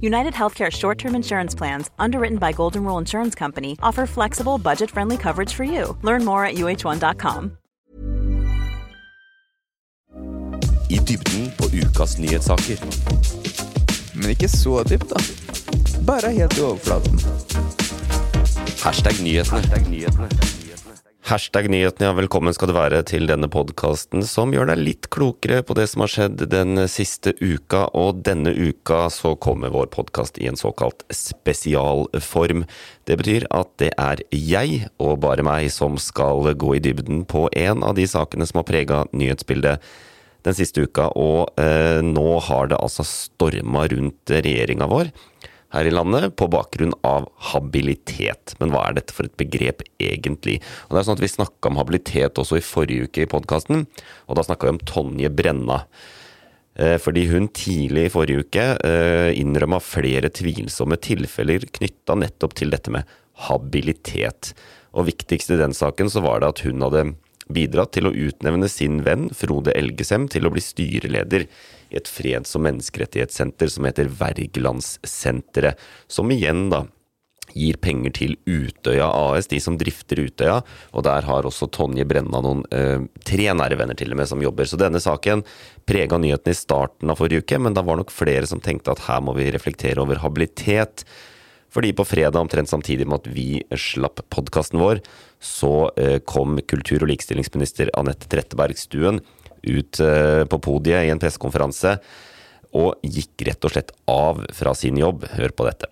United Healthcare short term insurance plans, underwritten by Golden Rule Insurance Company, offer flexible, budget friendly coverage for you. Learn more at uh1.com. I dybden på ukas nyhetssaker. Men ikke så dypt, da. Bare helt i overflaten. Hashtag nyhetene. Hashtag nyhetene, ja. Velkommen skal du være til denne podkasten som gjør deg litt klokere på det som har skjedd den siste uka. Og denne uka så kommer vår podkast i en såkalt spesialform. Det betyr at det er jeg, og bare meg, som skal gå i dybden på en av de sakene som har prega nyhetsbildet den siste uka. Og eh, nå har det altså storma rundt regjeringa vår her i landet på bakgrunn av habilitet. Men hva er dette for et begrep egentlig? Og det er sånn at Vi snakka om habilitet også i forrige uke i podkasten, og da snakka vi om Tonje Brenna. Eh, fordi hun tidlig i forrige uke eh, innrømma flere tvilsomme tilfeller knytta nettopp til dette med habilitet. Og viktigst i den saken så var det at hun hadde bidratt til å utnevne sin venn Frode Elgesem til å bli styreleder i et freds- og menneskerettighetssenter som heter Wergelandssenteret, som igjen da gir penger til Utøya AS, de som drifter Utøya. Og der har også Tonje Brenna noen eh, tre nære venner til og med som jobber. Så denne saken prega nyhetene i starten av forrige uke, men da var nok flere som tenkte at her må vi reflektere over habilitet. Fordi på fredag, omtrent samtidig med at vi slapp podkasten vår, så eh, kom kultur- og likestillingsminister Anette Trettebergstuen ut eh, på podiet i en pressekonferanse og gikk rett og slett av fra sin jobb. Hør på dette.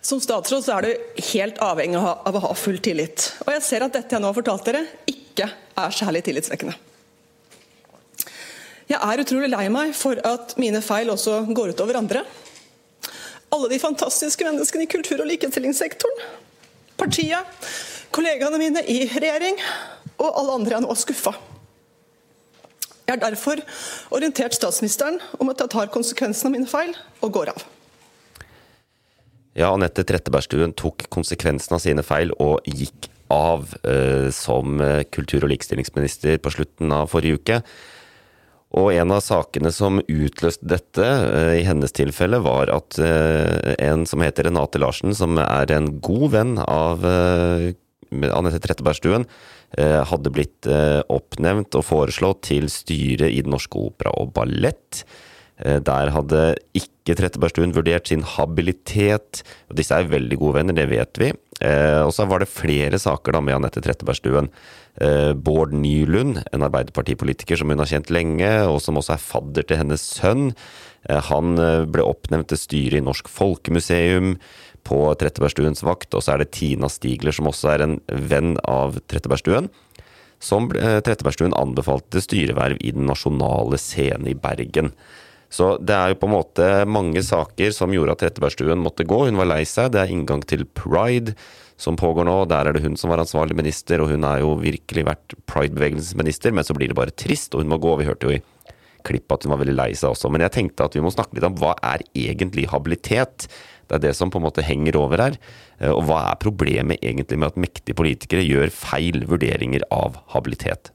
Som statsråd så er du helt avhengig av å ha full tillit. Og jeg ser at dette jeg nå har fortalt dere, ikke er særlig tillitsvekkende. Jeg er utrolig lei meg for at mine feil også går ut over andre. Alle de fantastiske menneskene i kultur- og likestillingssektoren. Partiet, kollegaene mine i regjering og alle andre jeg nå er skuffa. Jeg har derfor orientert statsministeren om at jeg tar konsekvensen av mine feil og går av. Ja, Anette Trettebergstuen tok konsekvensen av sine feil og gikk av eh, som kultur- og likestillingsminister på slutten av forrige uke. Og en av sakene som utløste dette, eh, i hennes tilfelle, var at eh, en som heter Renate Larsen, som er en god venn av eh, Anette Trettebergstuen, hadde blitt oppnevnt og foreslått til styret i Den norske opera og ballett. Der hadde ikke Trettebergstuen vurdert sin habilitet. og Disse er veldig gode venner, det vet vi. Og så var det flere saker da med Anette Trettebergstuen. Bård Nylund, en arbeiderpartipolitiker som hun har kjent lenge, og som også er fadder til hennes sønn. Han ble oppnevnt til styret i Norsk Folkemuseum på Trettebergstuens vakt, og så er det Tina Stigler, som også er en venn av Trettebergstuen, som Trettebergstuen anbefalte styreverv i Den nasjonale scene i Bergen. Så det er jo på en måte mange saker som gjorde at Trettebergstuen måtte gå. Hun var lei seg. Det er inngang til pride som pågår nå. Der er det hun som var ansvarlig minister, og hun har jo virkelig vært pride-bevegelsens minister, men så blir det bare trist, og hun må gå. Vi hørte jo i klippet at hun var veldig lei seg også. Men jeg tenkte at vi må snakke litt om hva er egentlig habilitet? Det er det som på en måte henger over her. Og hva er problemet egentlig med at mektige politikere gjør feil vurderinger av habilitet?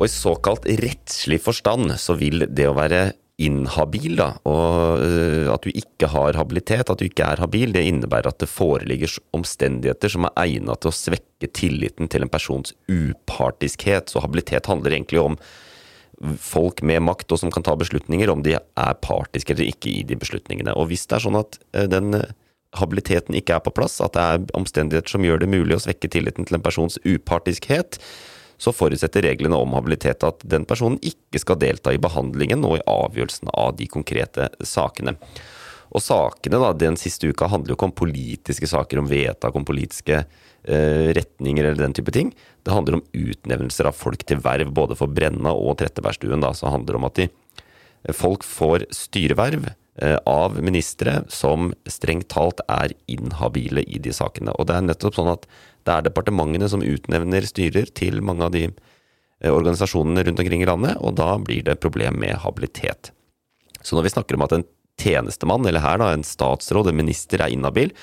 Og i såkalt rettslig forstand så vil det å være inhabil, da, og at du ikke har habilitet, at du ikke er habil, det innebærer at det foreligger omstendigheter som er egnet til å svekke tilliten til en persons upartiskhet. Så habilitet handler egentlig om folk med makt og som kan ta beslutninger, om de er partiske eller ikke i de beslutningene. Og hvis det er sånn at den habiliteten ikke er på plass, at det er omstendigheter som gjør det mulig å svekke tilliten til en persons upartiskhet, så forutsetter reglene om habilitet at den personen ikke skal delta i behandlingen og i avgjørelsen av de konkrete sakene. Og sakene da, den siste uka handler jo ikke om politiske saker, om vedtak, om politiske eh, retninger eller den type ting. Det handler om utnevnelser av folk til verv, både for Brenna og Trettebergstuen. Da, så det om at de, folk får styreverv eh, av ministre som strengt talt er inhabile i de sakene. Og det er nettopp sånn at det er departementene som utnevner styrer til mange av de eh, organisasjonene rundt omkring i landet, og da blir det problem med habilitet. Så når vi snakker om at en tjenestemann, eller her da en statsråd, en minister, er inhabil,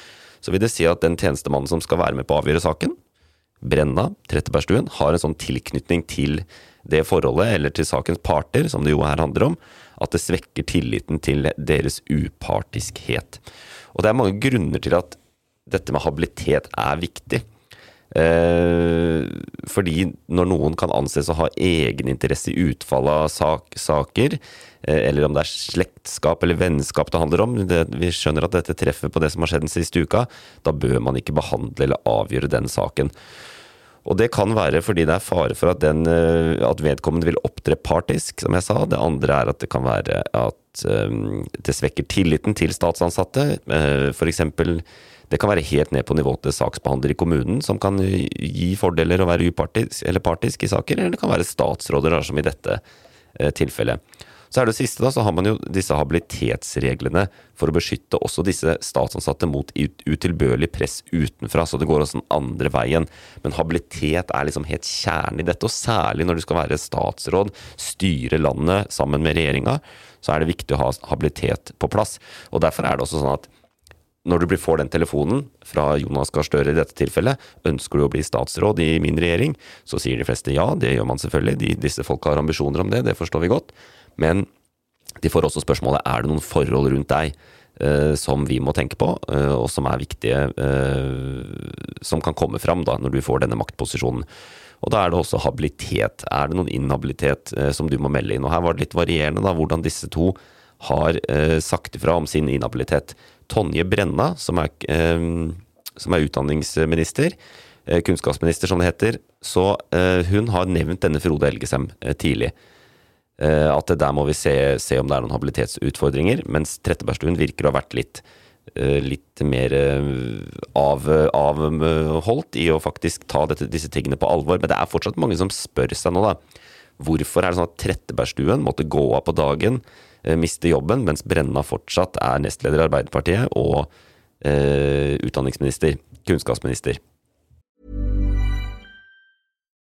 så vil det si at den tjenestemannen som skal være med på å avgjøre saken, Brenna, Trettebergstuen, har en sånn tilknytning til det forholdet, eller til sakens parter, som det jo her handler om, at det svekker tilliten til deres upartiskhet. Og det er mange grunner til at dette med habilitet er viktig. Eh, fordi når noen kan anses å ha egeninteresse i utfallet av sak, saker, eh, eller om det er slektskap eller vennskap det handler om, det, vi skjønner at dette treffer på det som har skjedd den siste uka, da bør man ikke behandle eller avgjøre den saken. Og det kan være fordi det er fare for at, den, eh, at vedkommende vil opptre partisk, som jeg sa. Det andre er at det kan være at um, det svekker tilliten til statsansatte. Uh, F.eks. Det kan være helt ned på nivå til saksbehandler i kommunen, som kan gi fordeler og være upartisk eller partisk i saker, eller det kan være statsråder, som i dette tilfellet. Så er det siste, da, så har man jo disse habilitetsreglene for å beskytte også disse statsansatte mot utilbørlig press utenfra, så det går også den andre veien. Men habilitet er liksom helt kjernen i dette, og særlig når du skal være statsråd, styre landet sammen med regjeringa, så er det viktig å ha habilitet på plass. Og derfor er det også sånn at når du får den telefonen fra Jonas Gahr Støre i dette tilfellet, ønsker du å bli statsråd i min regjering, så sier de fleste ja, det gjør man selvfølgelig, de, disse folka har ambisjoner om det, det forstår vi godt. Men de får også spørsmålet er det noen forhold rundt deg eh, som vi må tenke på, eh, og som er viktige, eh, som kan komme fram da, når du får denne maktposisjonen. Og da er det også habilitet. Er det noen inhabilitet eh, som du må melde inn? Og her var det litt varierende da, hvordan disse to har eh, sagt ifra om sin inhabilitet. Tonje Brenna, som er, eh, som er utdanningsminister, kunnskapsminister som det heter, så hun har nevnt denne Frode Elgesem tidlig. Eh, at der må vi se, se, om det er noen habilitetsutfordringer. Mens Trettebergstuen virker å ha vært litt, eh, litt mer eh, av, avholdt i å faktisk ta dette, disse tingene på alvor. Men det er fortsatt mange som spør seg nå, da. Hvorfor er det sånn at Trettebergstuen måtte gå av på dagen, miste jobben, mens Brenna fortsatt er nestleder i Arbeiderpartiet og eh, utdanningsminister, kunnskapsminister?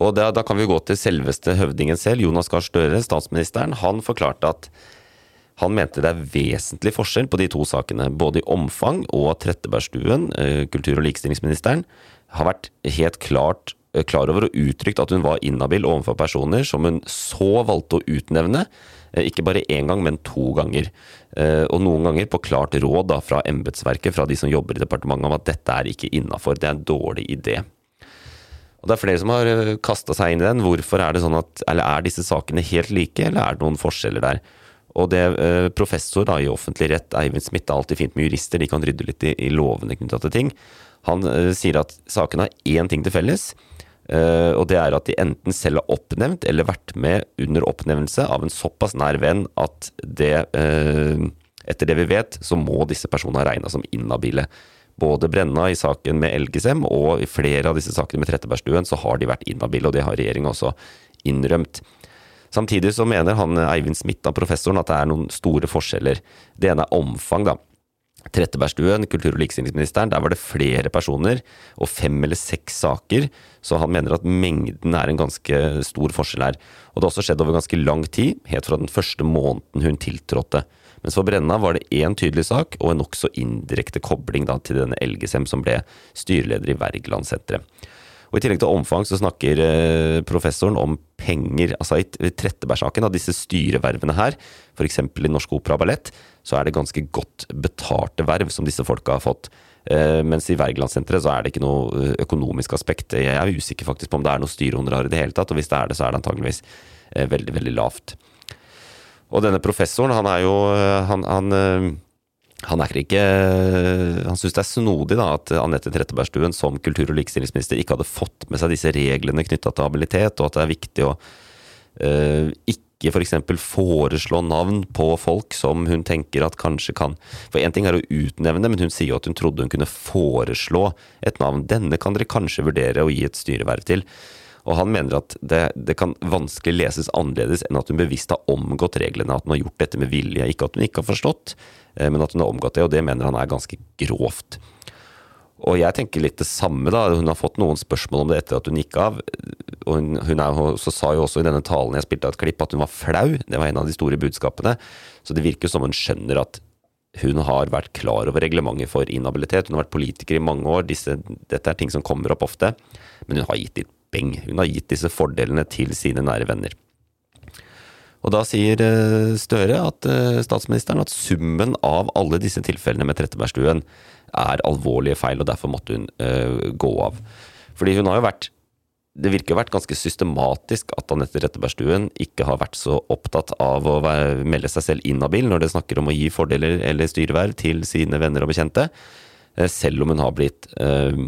Og da, da, kan vi gå til selveste høvdingen selv, Jonas Gahr Støre, statsministeren. Han forklarte at han mente det er vesentlig forskjell på de to sakene, både i omfang og Trettebergstuen, eh, kultur- og likestillingsministeren, har vært helt klart eh, klar over og uttrykt at hun var inhabil overfor personer som hun så valgte å utnevne, eh, ikke bare én gang, men to ganger. Og noen ganger på klart råd da, fra embetsverket, fra de som jobber i departementet, om at dette er ikke innafor, det er en dårlig idé. Og Det er flere som har kasta seg inn i den. Hvorfor er det sånn at, eller er disse sakene helt like, eller er det noen forskjeller der? Og det professor da, i offentlig rett, Eivind Smith, det er alltid fint med jurister, de kan rydde litt i, i lovene knytta til ting. Han uh, sier at sakene har én ting til felles. Uh, og det er at de enten selv har oppnevnt eller vært med under oppnevnelse av en såpass nær venn at det uh, Etter det vi vet, så må disse personene ha regna som inhabile. Både Brenna i saken med Elgesem og i flere av disse sakene med Trettebergstuen så har de vært inhabile, og det har regjeringa også innrømt. Samtidig så mener han Eivind Smith, professoren, at det er noen store forskjeller. Det ene er omfang, da. Trettebergstuen, kultur- og likestillingsministeren, der var det flere personer og fem eller seks saker, så han mener at mengden er en ganske stor forskjell her. Og det har også skjedd over ganske lang tid, helt fra den første måneden hun tiltrådte. Mens for Brenna var det én tydelig sak og en nokså indirekte kobling da, til denne Elgesem som ble styreleder i Wergelandsenteret. Og I tillegg til omfang så snakker eh, professoren om penger. altså I Trettebergsaken, av disse styrevervene her, f.eks. i Norsk Opera Ballett, så er det ganske godt betalte verv som disse folka har fått. Eh, mens i Wergelandsenteret så er det ikke noe eh, økonomisk aspekt. Jeg er usikker faktisk på om det er noe styrehonorar i det hele tatt, og hvis det er det, så er det antageligvis veldig, veldig lavt. Og denne professoren, han er jo han, han han er ikke Han syns det er snodig da, at Anette Trettebergstuen som kultur- og likestillingsminister ikke hadde fått med seg disse reglene knytta til habilitet, og at det er viktig å uh, ikke f.eks. For foreslå navn på folk som hun tenker at kanskje kan For én ting er å utnevne, men hun sier jo at hun trodde hun kunne foreslå et navn. Denne kan dere kanskje vurdere å gi et styreverv til. Og han mener at det, det, kan vanskelig leses annerledes enn at hun bevisst har omgått reglene, at hun har gjort dette med vilje. Ikke at hun ikke har forstått, eh, men at hun har omgått det, og det mener han er ganske grovt. Og jeg tenker litt det samme, da. Hun har fått noen spørsmål om det etter at hun gikk av. Og hun, hun er, så sa jo også i denne talen jeg spilte av et klipp, at hun var flau. Det var en av de store budskapene. Så det virker som hun skjønner at hun har vært klar over reglementet for inhabilitet. Hun har vært politiker i mange år. Disse, dette er ting som kommer opp ofte. Men hun har gitt litt beng. Hun har gitt disse fordelene til sine nære venner. Og da sier eh, Støre, at eh, statsministeren, at summen av alle disse tilfellene med Trettebergstuen er alvorlige feil, og derfor måtte hun uh, gå av. Fordi hun har jo vært det virker å ha vært ganske systematisk at Anette Trettebergstuen ikke har vært så opptatt av å være, melde seg selv inhabil når det snakker om å gi fordeler eller styreverv til sine venner og bekjente, selv om hun har blitt uh,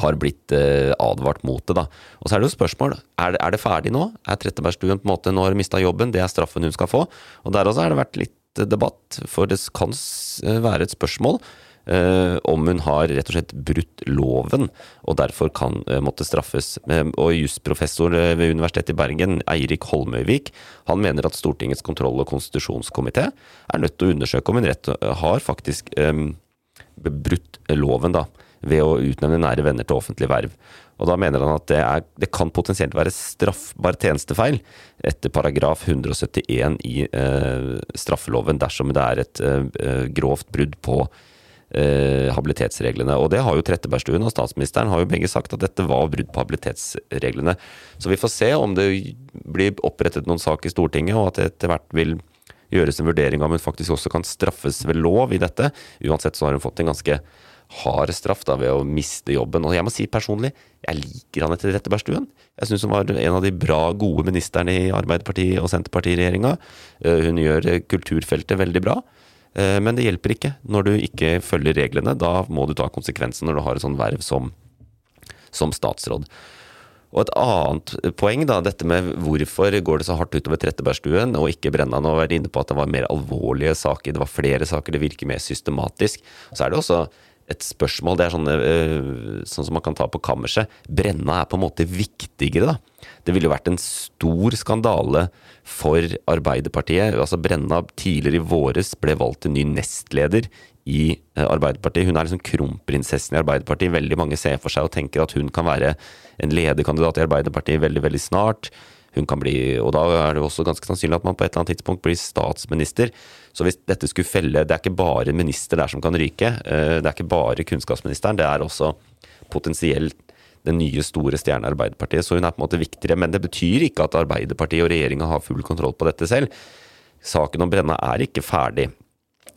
har blitt eh, advart mot det. da. Og Så er det jo spørsmål er det, er det ferdig nå. Er Trettebergstuen på en måte nå har mista jobben, det er straffen hun skal få. Og Der også har det vært litt debatt, for det kan være et spørsmål eh, om hun har rett og slett brutt loven og derfor kan eh, måtte straffes. Eh, og Jusprofessor eh, ved Universitetet i Bergen, Eirik Holmøyvik, han mener at Stortingets kontroll- og konstitusjonskomité er nødt til å undersøke om hun rett har faktisk eh, brutt loven. da ved å utnevne nære venner til offentlig verv. Og Da mener han at det, er, det kan potensielt være straffbar tjenestefeil etter paragraf 171 i eh, straffeloven dersom det er et eh, grovt brudd på eh, habilitetsreglene. Og det har jo Trettebergstuen og statsministeren har jo begge sagt at dette var brudd på habilitetsreglene. Så vi får se om det blir opprettet noen sak i Stortinget, og at det etter hvert vil gjøres en vurdering av om hun faktisk også kan straffes ved lov i dette. Uansett så har hun fått en ganske hard straff da, ved å miste jobben. Og jeg må si personlig, jeg liker Anette Trettebergstuen. Jeg syns hun var en av de bra, gode ministrene i Arbeiderpartiet og Senterpartiregjeringa. Eh, hun gjør kulturfeltet veldig bra. Eh, men det hjelper ikke når du ikke følger reglene. Da må du ta konsekvensen når du har et sånt verv som, som statsråd. Og et annet poeng, da, dette med hvorfor går det så hardt utover Trettebergstuen og ikke Brennan, og vært inne på at det var mer alvorlige saker, det var flere saker, det virker mer systematisk. Så er det også et spørsmål. Det er sånne, uh, sånn som man kan ta på kammerset. Brenna er på en måte viktigere, da. Det ville jo vært en stor skandale for Arbeiderpartiet. Altså Brenna tidligere i våres ble valgt til ny nestleder i uh, Arbeiderpartiet. Hun er liksom kronprinsessen i Arbeiderpartiet. Veldig mange ser for seg og tenker at hun kan være en lederkandidat i Arbeiderpartiet veldig, veldig snart hun kan bli Og da er det også ganske sannsynlig at man på et eller annet tidspunkt blir statsminister. Så hvis dette skulle felle Det er ikke bare minister der som kan ryke. Eh, det er ikke bare kunnskapsministeren. Det er også potensielt den nye, store stjerne Arbeiderpartiet. Så hun er på en måte viktigere. Men det betyr ikke at Arbeiderpartiet og regjeringa har full kontroll på dette selv. Saken om Brenna er ikke ferdig.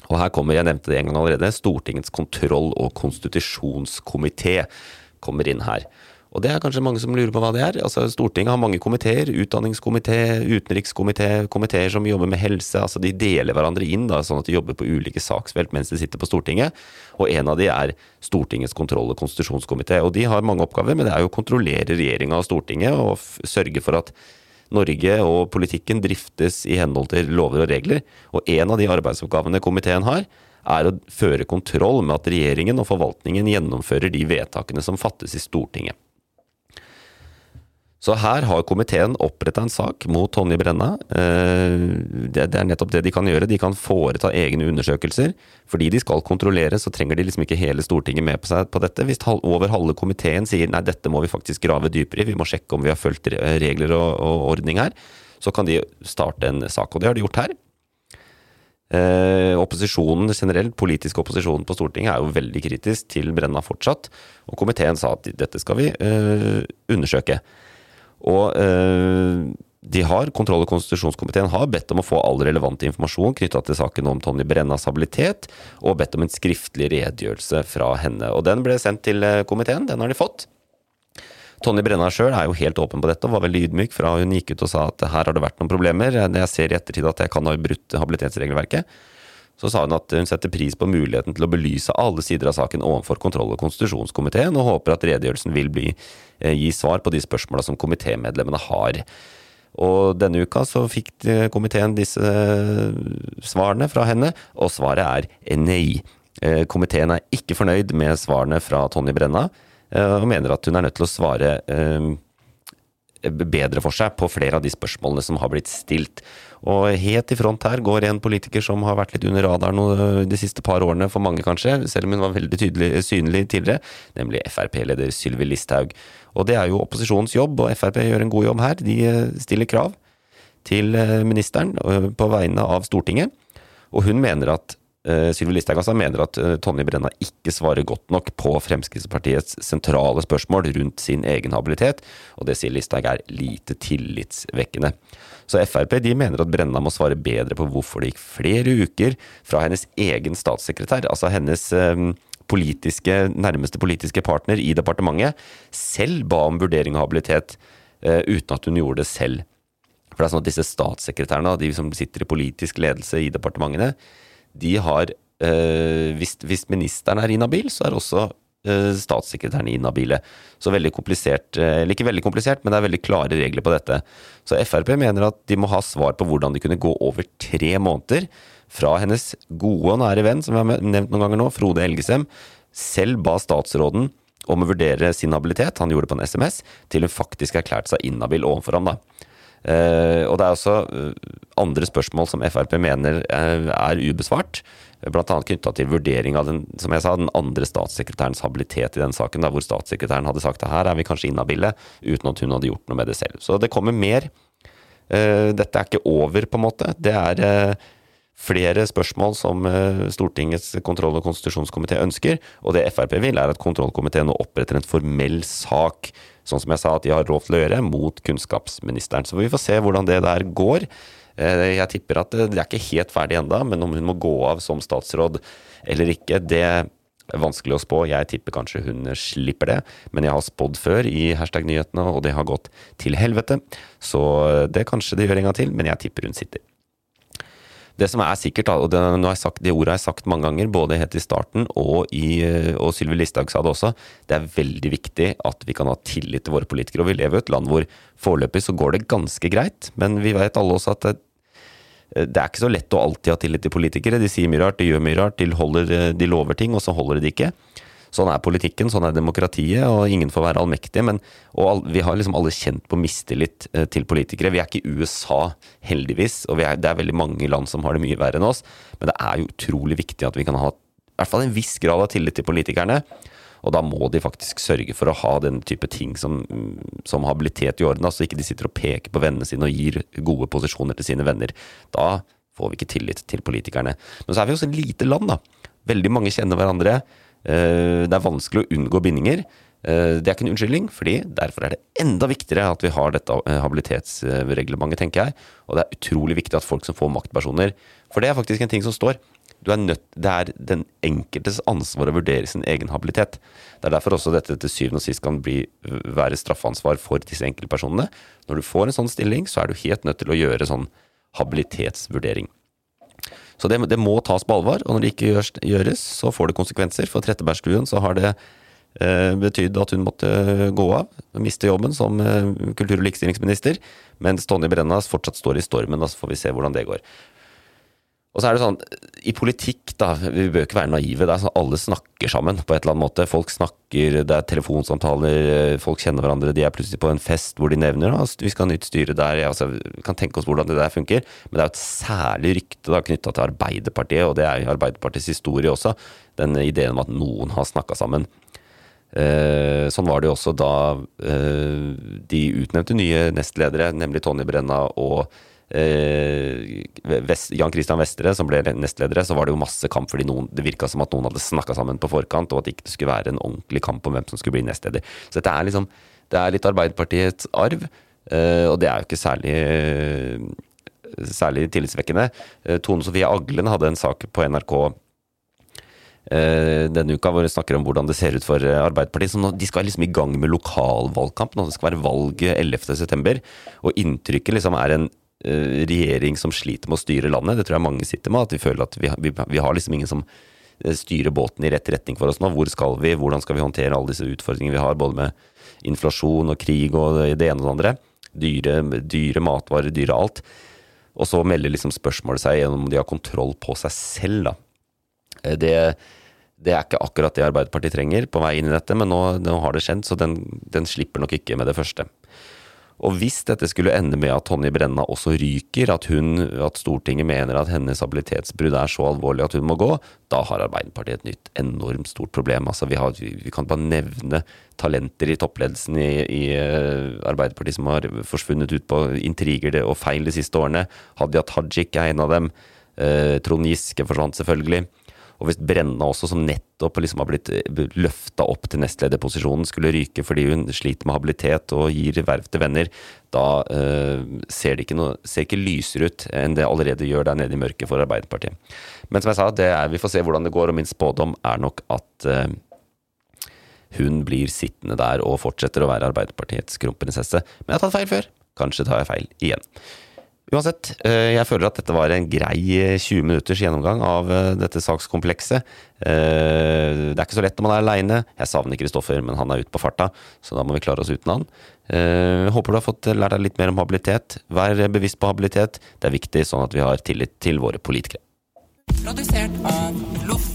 Og her kommer, jeg nevnte det en gang allerede, Stortingets kontroll- og konstitusjonskomité kommer inn her. Og det er kanskje mange som lurer på hva det er. Altså, Stortinget har mange komiteer. Utdanningskomité, utenrikskomité, komiteer som jobber med helse. altså De deler hverandre inn, da, sånn at de jobber på ulike saksfelt mens de sitter på Stortinget. Og en av de er Stortingets kontroll- og konstitusjonskomité. Og de har mange oppgaver, men det er jo å kontrollere regjeringa og Stortinget og sørge for at Norge og politikken driftes i henhold til lover og regler. Og en av de arbeidsoppgavene komiteen har, er å føre kontroll med at regjeringen og forvaltningen gjennomfører de vedtakene som fattes i Stortinget. Så her har komiteen oppretta en sak mot Tonje Brenna. Eh, det er nettopp det de kan gjøre. De kan foreta egne undersøkelser. Fordi de skal kontrollere, så trenger de liksom ikke hele Stortinget med på seg på dette. Hvis over halve komiteen sier nei, dette må vi faktisk grave dypere i, vi må sjekke om vi har fulgt regler og, og ordning her, så kan de starte en sak. Og det har de gjort her. Eh, opposisjonen generelt, politisk opposisjon på Stortinget, er jo veldig kritisk til Brenna fortsatt. Og komiteen sa at dette skal vi eh, undersøke. Og øh, de har, Kontroll- og konstitusjonskomiteen har bedt om å få all relevant informasjon knytta til saken om Tonje Brennas habilitet, og bedt om en skriftlig redegjørelse fra henne. Og Den ble sendt til eh, komiteen, den har de fått. Tonje Brenna sjøl er jo helt åpen på dette og var veldig ydmyk fra hun gikk ut og sa at her har det vært noen problemer. Jeg ser i ettertid at jeg kan ha brutt habilitetsregelverket. Så sa hun at hun setter pris på muligheten til å belyse alle sider av saken overfor kontroll- og konstitusjonskomiteen, og håper at redegjørelsen vil bli, eh, gi svar på de spørsmåla som komitémedlemmene har. Og denne uka så fikk komiteen disse eh, svarene fra henne, og svaret er nei. Eh, komiteen er ikke fornøyd med svarene fra Tonje Brenna, og mener at hun er nødt til å svare bedre for seg på flere av de spørsmålene som har blitt stilt. Og helt i front her går en politiker som har vært litt under radaren de siste par årene, for mange kanskje, selv om hun var veldig tydelig, synlig tidligere, nemlig Frp-leder Sylvi Listhaug. Og det er jo opposisjonens jobb, og Frp gjør en god jobb her. De eh, stiller krav til eh, ministeren eh, på vegne av Stortinget, og hun mener at Sylvi Listhaug altså mener at uh, Tonje Brenna ikke svarer godt nok på Fremskrittspartiets sentrale spørsmål rundt sin egen habilitet, og det sier Listhaug er lite tillitsvekkende. Så Frp de mener at Brenna må svare bedre på hvorfor det gikk flere uker fra hennes egen statssekretær, altså hennes uh, politiske, nærmeste politiske partner i departementet, selv ba om vurdering av habilitet uten at hun gjorde det selv. For det er sånn at disse statssekretærene, de som sitter i politisk ledelse i departementene, de har eh, hvis, hvis, ministeren er inhabil, så er også eh, statssekretæren inhabile. Så veldig komplisert, øh, eller ikke veldig komplisert, men det er veldig klare regler på dette. Så Frp mener at de må ha svar på hvordan de kunne gå over tre måneder fra hennes gode og nære venn, som vi har nevnt noen ganger nå, Frode Elgesem, selv ba statsråden om å vurdere sin habilitet, han gjorde det på en SMS, til hun faktisk erklærte seg inhabil overfor ham. da. Uh, og det er også uh, andre spørsmål som Frp mener uh, er ubesvart. Bl.a. knytta til vurdering av den, som jeg sa, den andre statssekretærens habilitet i den saken, da, hvor statssekretæren hadde sagt at her er vi kanskje inhabile, uten at hun hadde gjort noe med det selv. Så det kommer mer. dette er ikke over, på en måte. Det er flere spørsmål som Stortingets kontroll- og konstitusjonskomité ønsker, og det Frp vil, er at kontrollkomiteen nå oppretter en formell sak sånn som jeg sa at de har lov til å gjøre, mot kunnskapsministeren. Så vi får se hvordan det der går. Eh, jeg tipper at det er ikke helt ferdig enda, men om hun må gå av som statsråd eller ikke, det er vanskelig å spå. Jeg tipper kanskje hun slipper det, men jeg har spådd før i hashtag-nyhetene, og det har gått til helvete. Så det kanskje det gjør en gang til, men jeg tipper hun sitter. Det som er sikkert, og det, sagt, det ordet har jeg sagt mange ganger, både helt i starten og, i, og Sylvi Listhaug sa det også, det er veldig viktig at vi kan ha tillit til våre politikere. Og vi lever i et land hvor foreløpig så går det ganske greit, men vi vet alle også at det, det er ikke så lett å alltid ha tillit til politikere. De sier mye rart, de gjør mye rart, de, holder, de lover ting, og så holder de det ikke. Sånn er politikken, sånn er demokratiet, og ingen får være allmektige. Men, og vi har liksom alle kjent på mistillit eh, til politikere. Vi er ikke USA, heldigvis, og er, det er veldig mange land som har det mye verre enn oss. Men det er jo utrolig viktig at vi kan ha i hvert fall en viss grad av tillit til politikerne. Og da må de faktisk sørge for å ha den type ting som, som habilitet i orden. Altså ikke de sitter og peker på vennene sine og gir gode posisjoner til sine venner. Da får vi ikke tillit til politikerne. Men så er vi også et lite land, da. Veldig mange kjenner hverandre. Eh, det er vanskelig å unngå bindinger. Eh, det er ikke en unnskyldning, fordi derfor er det enda viktigere at vi har dette eh, habilitetsreglementet, tenker jeg. Og det er utrolig viktig at folk som får maktpersoner For det er faktisk en ting som står. Nødt, det er den enkeltes ansvar å vurdere sin egen habilitet. Det er derfor også dette til syvende og sist kan bli, være straffansvar for disse enkeltpersonene. Når du får en sånn stilling, så er du helt nødt til å gjøre sånn habilitetsvurdering. Så det, det, må tas på alvor, og når det ikke gjøres, så får det konsekvenser. For Trettebergstuen så har det eh, betydd at hun måtte gå av, miste jobben som eh, kultur- og likestillingsminister, mens Tonje Brennas fortsatt står i stormen. og så får vi se hvordan det går. Og så er det sånn, I politikk, da, vi bør ikke være naive. det er sånn Alle snakker sammen på et eller annet måte. Folk snakker, det er telefonsamtaler, folk kjenner hverandre. De er plutselig på en fest hvor de nevner at vi skal ha nytt styre der. Ja, altså, vi kan tenke oss hvordan det der funker. Men det er jo et særlig rykte da, knytta til Arbeiderpartiet, og det er jo Arbeiderpartiets historie også. Den ideen om at noen har snakka sammen. Eh, sånn var det jo også da eh, de utnevnte nye nestledere, nemlig Tonje Brenna og Eh, Jan Christian Vestre, som ble nestledere, så var det jo masse kamp fordi noen, det virka som at noen hadde snakka sammen på forkant, og at det ikke skulle være en ordentlig kamp om hvem som skulle bli nestleder. Så dette er liksom Det er litt Arbeiderpartiets arv, eh, og det er jo ikke særlig særlig tillitsvekkende. Eh, Tone Sofie Aglen hadde en sak på NRK denne uka hvor hun snakker om hvordan det ser ut for Arbeiderpartiet. Nå, de skal liksom i gang med lokalvalgkamp. Nå det skal være valg 11.9. Og inntrykket liksom er en Eh, regjering som sliter med å styre landet. Det tror jeg mange sitter med. At vi føler at vi, vi, vi har liksom ingen som eh, styrer båten i rett retning for oss nå. Hvor skal vi? Hvordan skal vi håndtere alle disse utfordringene vi har, både med inflasjon og krig og det ene og det andre? Dyre, dyre matvarer, dyre alt. Og så melder liksom spørsmålet seg gjennom om de har kontroll på seg selv, da. Eh, det, det er ikke akkurat det Arbeiderpartiet trenger på vei inn i dette, men nå, nå har det skjedd, så den, den slipper nok ikke med det første. Og hvis dette skulle ende med at Tonje Brenna også ryker, at, hun, at Stortinget mener at hennes habilitetsbrudd er så alvorlig at hun må gå, da har Arbeiderpartiet et nytt enormt stort problem. Altså, vi, har, vi kan bare nevne talenter i toppledelsen i, i uh, Arbeiderpartiet som har forsvunnet ut på intriger og feil de siste årene. Hadia Tajik er en av dem. Eh, Trond Giske forsvant selvfølgelig. Og hvis Brenna også, som nettopp liksom har blitt eh, løfta opp til nestlederposisjonen, skulle ryke fordi hun sliter med habilitet og gir verv til venner, da uh, ser det ikke, noe, ser ikke lysere ut enn det allerede gjør der nede i mørket for Arbeiderpartiet. Men som jeg sa, er, vi får se hvordan det går, og min spådom er nok at uh, hun blir sittende der og fortsetter å være Arbeiderpartiets kronprinsesse. Men jeg har tatt feil før. Kanskje tar jeg feil igjen. Uansett, eh, jeg føler at dette var en grei 20 eh, minutters gjennomgang av eh, dette sakskomplekset. Det er ikke så lett når man er aleine. Jeg savner Kristoffer, men han er ute på farta, så da må vi klare oss uten han. Jeg Håper du har fått lært deg litt mer om habilitet. Vær bevisst på habilitet. Det er viktig, sånn at vi har tillit til våre politikere. Produsert av Loff.